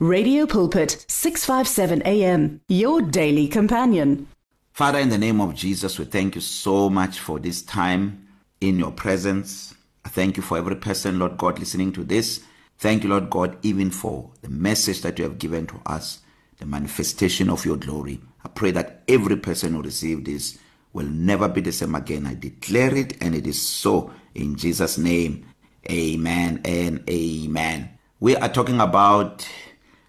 Radio Pulpit 657 AM, your daily companion. Father, in the name of Jesus, we thank you so much for this time in your presence. I thank you for every person, Lord God, listening to this. Thank you, Lord God, even for the message that you have given to us, the manifestation of your glory. I pray that every person who received this will never be the same again. I declare it, and it is so in Jesus' name. Amen and amen. We are talking about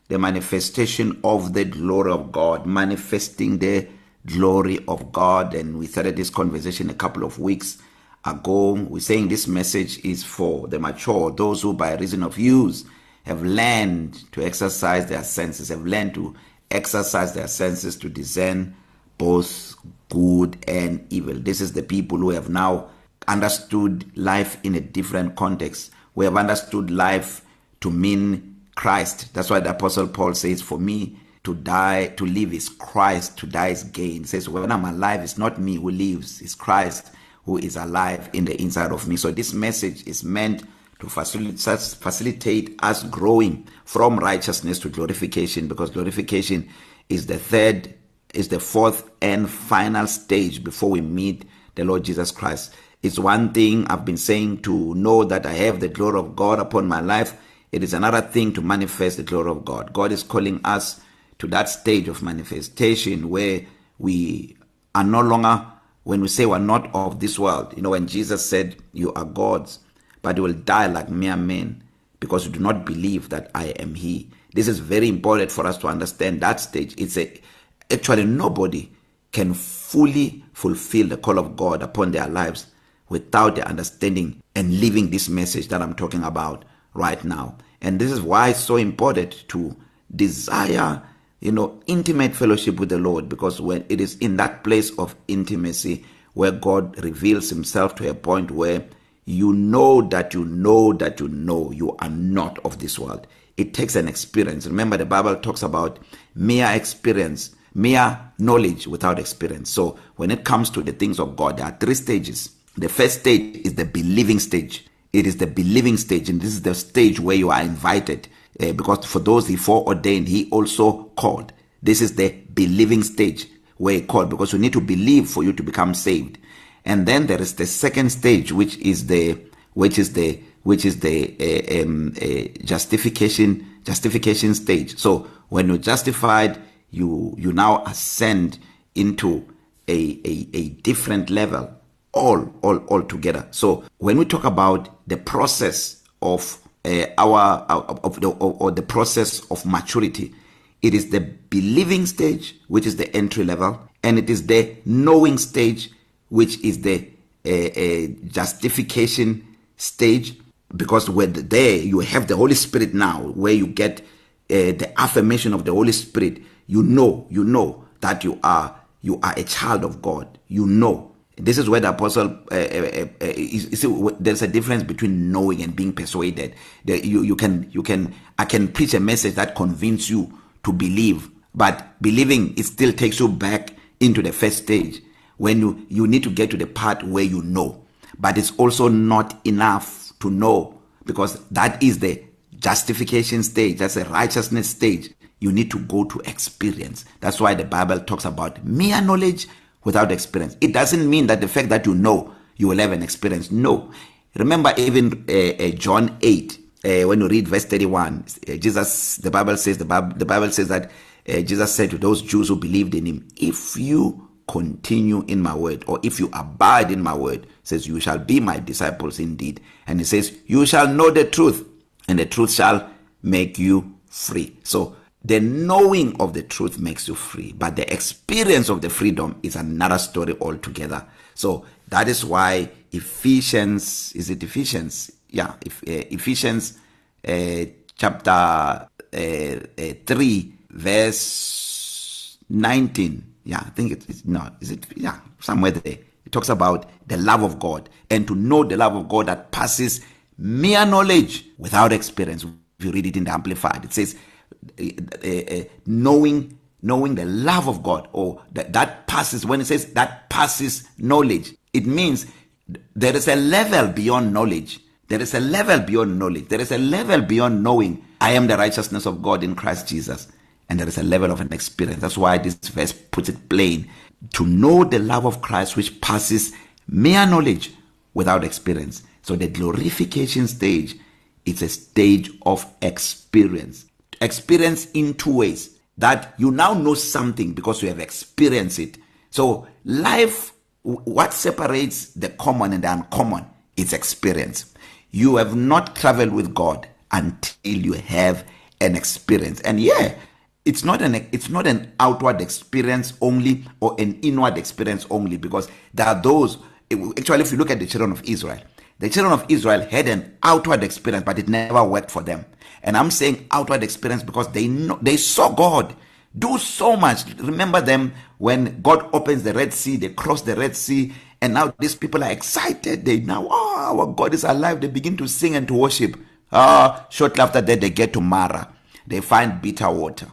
the manifestation of the glory of God, manifesting the glory of God. And we started this conversation a couple of weeks ago. We're saying this message is for the mature, those who, by reason of use, have learned to exercise their senses, have learned to exercise their senses to discern both good and evil. This is the people who have now understood life in a different context. We have understood life to mean Christ. That's why the apostle Paul says for me to die to live is Christ to die is gain. He says when I'm alive it's not me who lives, it's Christ who is alive in the inside of me. So this message is meant to facilitate facilitate us growing from righteousness to glorification because glorification is the third is the fourth and final stage before we meet the Lord Jesus Christ. It's one thing I've been saying to know that I have the glory of God upon my life It is another thing to manifest the glory of God. God is calling us to that stage of manifestation where we are no longer when we say we're not of this world. You know when Jesus said you are gods but you will die like mere men because you do not believe that I am he. This is very important for us to understand that stage. It's a actually nobody can fully fulfill the call of God upon their lives without the understanding and living this message that I'm talking about. right now and this is why it's so important to desire you know intimate fellowship with the Lord because when it is in that place of intimacy where God reveals himself to a point where you know that you know that you know you are not of this world it takes an experience remember the bible talks about mere experience mere knowledge without experience so when it comes to the things of god there are three stages the first stage is the believing stage it is the believing stage and this is the stage where you are invited uh, because for those he foreordained he also called this is the believing stage where he called because you need to believe for you to become saved and then there is the second stage which is the which is the which is the uh, um, uh, justification justification stage so when you're justified you you now ascend into a a a different level all all all together so when we talk about the process of uh, our of the or, or the process of maturity it is the believing stage which is the entry level and it is the knowing stage which is the uh, uh, justification stage because when there you have the holy spirit now where you get uh, the affirmation of the holy spirit you know you know that you are you are a child of god you know This is where the apostle uh, uh, uh, uh is, is, there's a difference between knowing and being persuaded. The, you you can you can I can preach a message that convince you to believe, but believing it still takes you back into the first stage when you you need to get to the part where you know. But it's also not enough to know because that is the justification stage, that's a righteousness stage. You need to go to experience. That's why the Bible talks about mere knowledge without experience it doesn't mean that the fact that you know you will have an experience no remember even uh, uh, John 8 uh, when you read verse 31 uh, Jesus the bible says the bible, the bible says that uh, Jesus said to those Jews who believed in him if you continue in my word or if you abide in my word says you shall be my disciples indeed and he says you shall know the truth and the truth shall make you free so the knowing of the truth makes you free but the experience of the freedom is another story altogether so that is why Ephesians is it Ephesians yeah if, uh, Ephesians uh, chapter uh, uh, 3 verse 19 yeah i think it is no is it yeah somewhere there it talks about the love of god and to know the love of god that passes mere knowledge without experience if you read it in the amplified it says Eh, eh, knowing knowing the love of God or that, that passes when it says that passes knowledge it means there is a level beyond knowledge there is a level beyond knowledge there is a level beyond knowing I am the righteousness of God in Christ Jesus and there is a level of an experience that's why this verse puts it plain to know the love of Christ which passes mere knowledge without experience so the glorification stage it's a stage of experience experience in two ways that you now know something because you have experienced it so life what separates the common and the uncommon is experience you have not traveled with god until you have an experience and yeah it's not an it's not an outward experience only or an inward experience only because there are those actually if you look at the children of Israel The children of Israel had an outward experience but it never worked for them. And I'm saying outward experience because they know, they saw God do so much. Remember them when God opens the Red Sea, they cross the Red Sea and now these people are excited. They now oh, our God is alive. They begin to sing and to worship. Ah, uh, shortly after that they get to Mara. They find bitter water.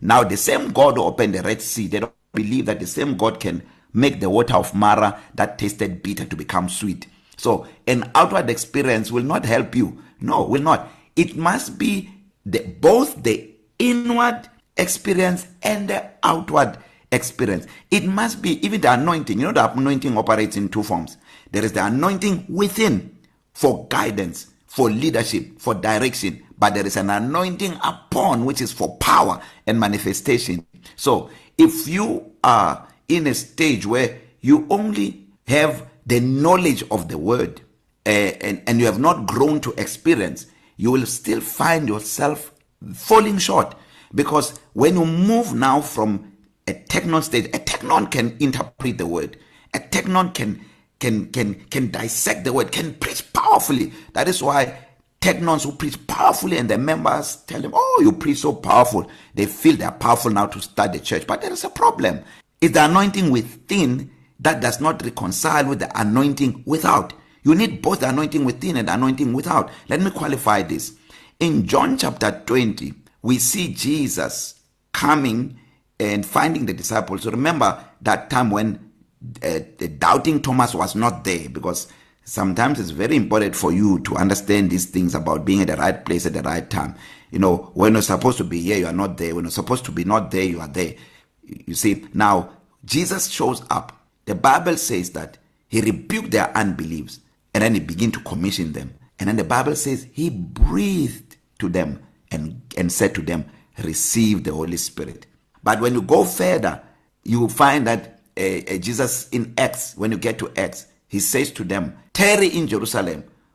Now the same God who opened the Red Sea, they don't believe that the same God can make the water of Mara that tasted bitter to become sweet. So, an outward experience will not help you. No, will not. It must be the both the inward experience and the outward experience. It must be even the anointing. You know the anointing operates in two forms. There is the anointing within for guidance, for leadership, for direction, but there is an anointing upon which is for power and manifestation. So, if you are in a stage where you only have the knowledge of the word uh, and, and you have not grown to experience, you will still find yourself falling short. Because when you move now from a technon stage, a technon can interpret the word. A technon can can can can dissect the word, can preach powerfully. That is why technons who preach powerfully and the members tell them, "Oh, you preach so powerful." They feel they are powerful now to start the church, but there is a problem. Is the anointing within that does not reconcile with the anointing without. You need both the anointing within and the anointing without. Let me qualify this. In John chapter 20, we see Jesus coming and finding the disciples. So remember that time when uh, the doubting Thomas was not there because sometimes it's very important for you to understand these things about being at the right place at the right time. You know, when you're supposed to be here, you are not there. When you're supposed to be not there, you are there. You see, now Jesus shows up The Bible says that he rebuked their unbeliefs and then he began to commission them. And then the Bible says he breathed to them and and said to them, "Receive the Holy Spirit." But when you go further, you will find that uh, uh, Jesus in Acts, when you get to Acts, he says to them, "Tarry in Jerusalem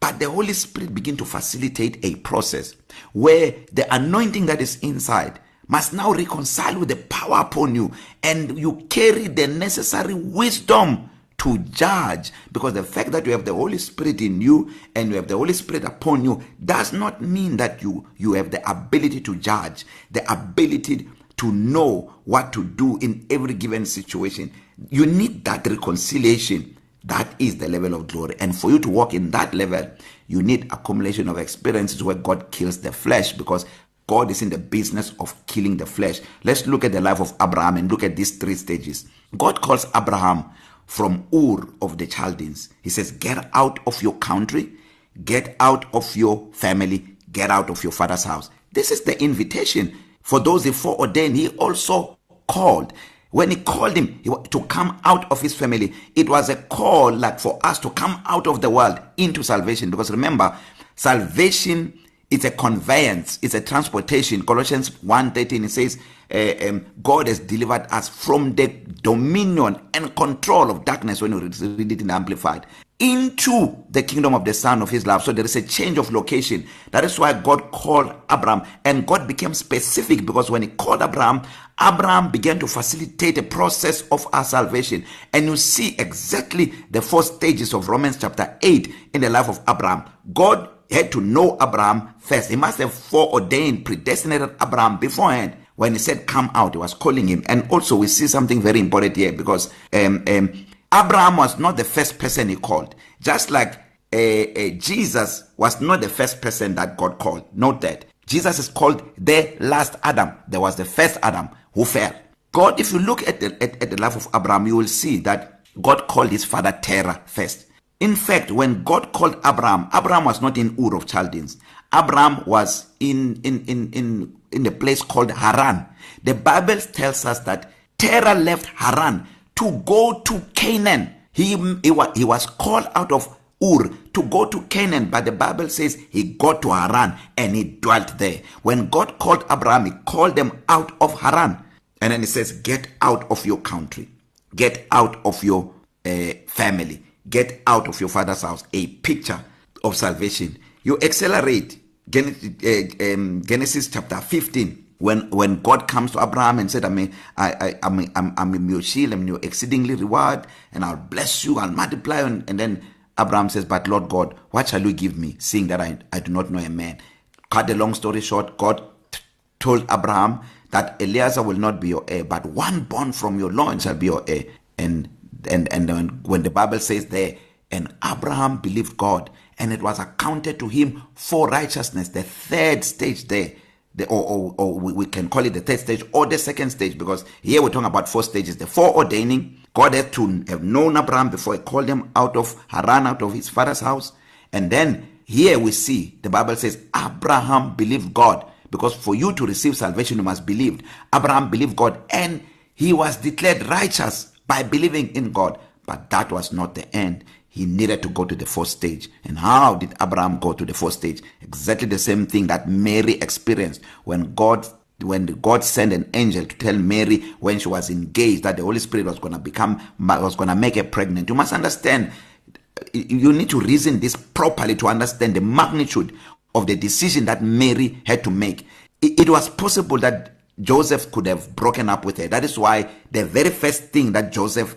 But the Holy Spirit begin to facilitate a process where the anointing that is inside must now reconcile with the power upon you and you carry the necessary wisdom to judge because the fact that you have the holy spirit in you and you have the holy spirit upon you does not mean that you you have the ability to judge the ability to know what to do in every given situation you need that reconciliation that is the level of glory and for you to walk in that level you need accumulation of experiences where god kills the flesh because God is in the business of killing the flesh. Let's look at the life of Abraham and look at these three stages. God calls Abraham from Ur of the Chaldeans. He says, Get out of your country, get out of your family, get out of your father's house. This is the invitation for those he foreordained. He also called. When he called him he, to come out of his family, it was a call like for us to come out of the world into salvation. Because remember, salvation it's a conveyance it's a transportation colossians 1:13 it says uh, um, god has delivered us from the dominion and control of darkness when you read it in amplified into the kingdom of the son of his love so there is a change of location that is why god called abram and god became specific because when he called abram abram began to facilitate a process of our salvation and you see exactly the four stages of romans chapter 8 in the life of abram god had to know Abraham first. He must have foreordained, predestinated Abraham beforehand. When he said, Come out, he was calling him. And also, we see something very important here because um, um, Abraham was not the first person he called. Just like uh, uh, Jesus was not the first person that God called. Note that. Jesus is called the last Adam. There was the first Adam who fell. God, if you look at the, at, at the life of Abraham, you will see that God called his father Terah first. In fact, when God called Abraham, Abraham was not in Ur of Chaldeans. Abraham was in in in in in a place called Haran. The Bible tells us that Terah left Haran to go to Canaan. He he, wa, he was called out of Ur to go to Canaan, but the Bible says he got to Haran and he dwelt there. When God called Abraham, he called them out of Haran. And then he says, Get out of your country, get out of your uh, family, get out of your father's house a picture of salvation you accelerate eh, Genesis chapter 15 when when God comes to Abraham and said I mean I I I'm I'm, I'm your shield I'm your exceedingly reward and I'll bless you I'll multiply and, and then Abraham says but Lord God what shall you give me seeing that I I do not know a man cut the long story short God told Abraham that Eliezer will not be your heir but one born from your loins shall be your heir and and and when, when the bible says there and Abraham believed God and it was accounted to him for righteousness the third stage there the or or, or we, we can call it the third stage or the second stage because here we're talking about four stages the foreordaining God had to have known Abraham before he called him out of Haran out of his father's house and then here we see the bible says Abraham believed God because for you to receive salvation you must believe Abraham believed God and he was declared righteous by believing in God. But that was not the end. He needed to go to the fourth stage. And how did Abraham go to the fourth stage? Exactly the same thing that Mary experienced when God when God sent an angel to tell Mary when she was engaged that the Holy Spirit was going to become was going to make her pregnant. You must understand you need to reason this properly to understand the magnitude of the decision that Mary had to make. It was possible that Joseph could have broken up with her. That is why the very first thing that Joseph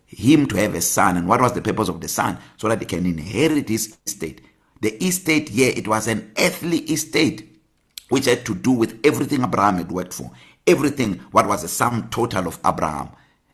him to have a son. And what was the purpose of the son? So that he can inherit his estate. The estate here, yeah, it was an earthly estate, which had to do with everything Abraham had worked for. Everything, what was the sum total of Abraham.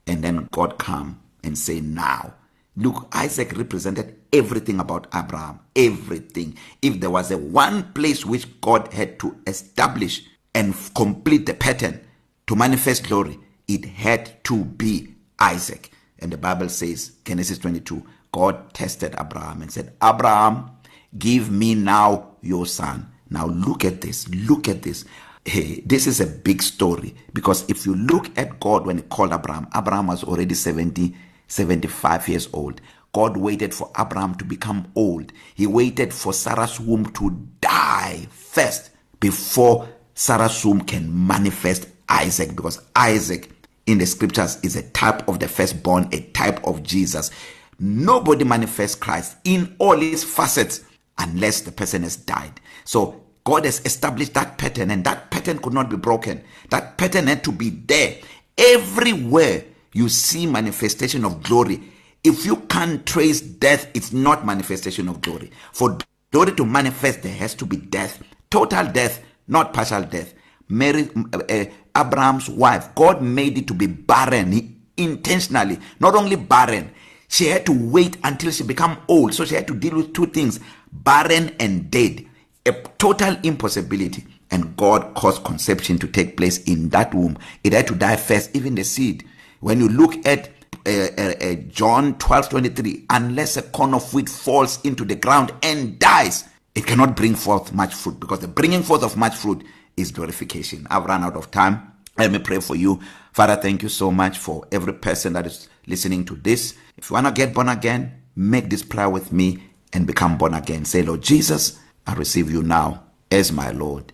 And then God come and say, now. Look, Isaac represented everything about Abraham, everything. If there was a one place which God had to establish and complete the pattern to manifest glory it had to be Isaac and the Bible says Genesis 22 God tested Abraham and said Abraham give me now your son now look at this look at this hey this is a big story because if you look at God when he called Abraham Abraham was already 70 75 years old God waited for Abraham to become old he waited for Sarah's womb to die first before Sarah's womb can manifest Isaac because Isaac in the scriptures is a type of the firstborn, a type of Jesus. Nobody manifests Christ in all his facets unless the person has died. So God has established that pattern and that pattern could not be broken. That pattern had to be there everywhere you see manifestation of glory. If you can't trace death, it's not manifestation of glory. For glory to manifest there has to be death, total death not partial death. Mary, uh, uh, Abraham's wife, God made it to be barren he, intentionally. Not only barren, she had to wait until she became old. So she had to deal with two things barren and dead. A total impossibility. And God caused conception to take place in that womb. It had to die first, even the seed. When you look at uh, uh, uh, John 12 23, unless a corn of wheat falls into the ground and dies, it cannot bring forth much fruit because the bringing forth of much fruit is glorification. I've run out of time. Let me pray for you. Father, thank you so much for every person that is listening to this. If you want to get born again, make this prayer with me and become born again. Say, Lord Jesus, I receive you now as my Lord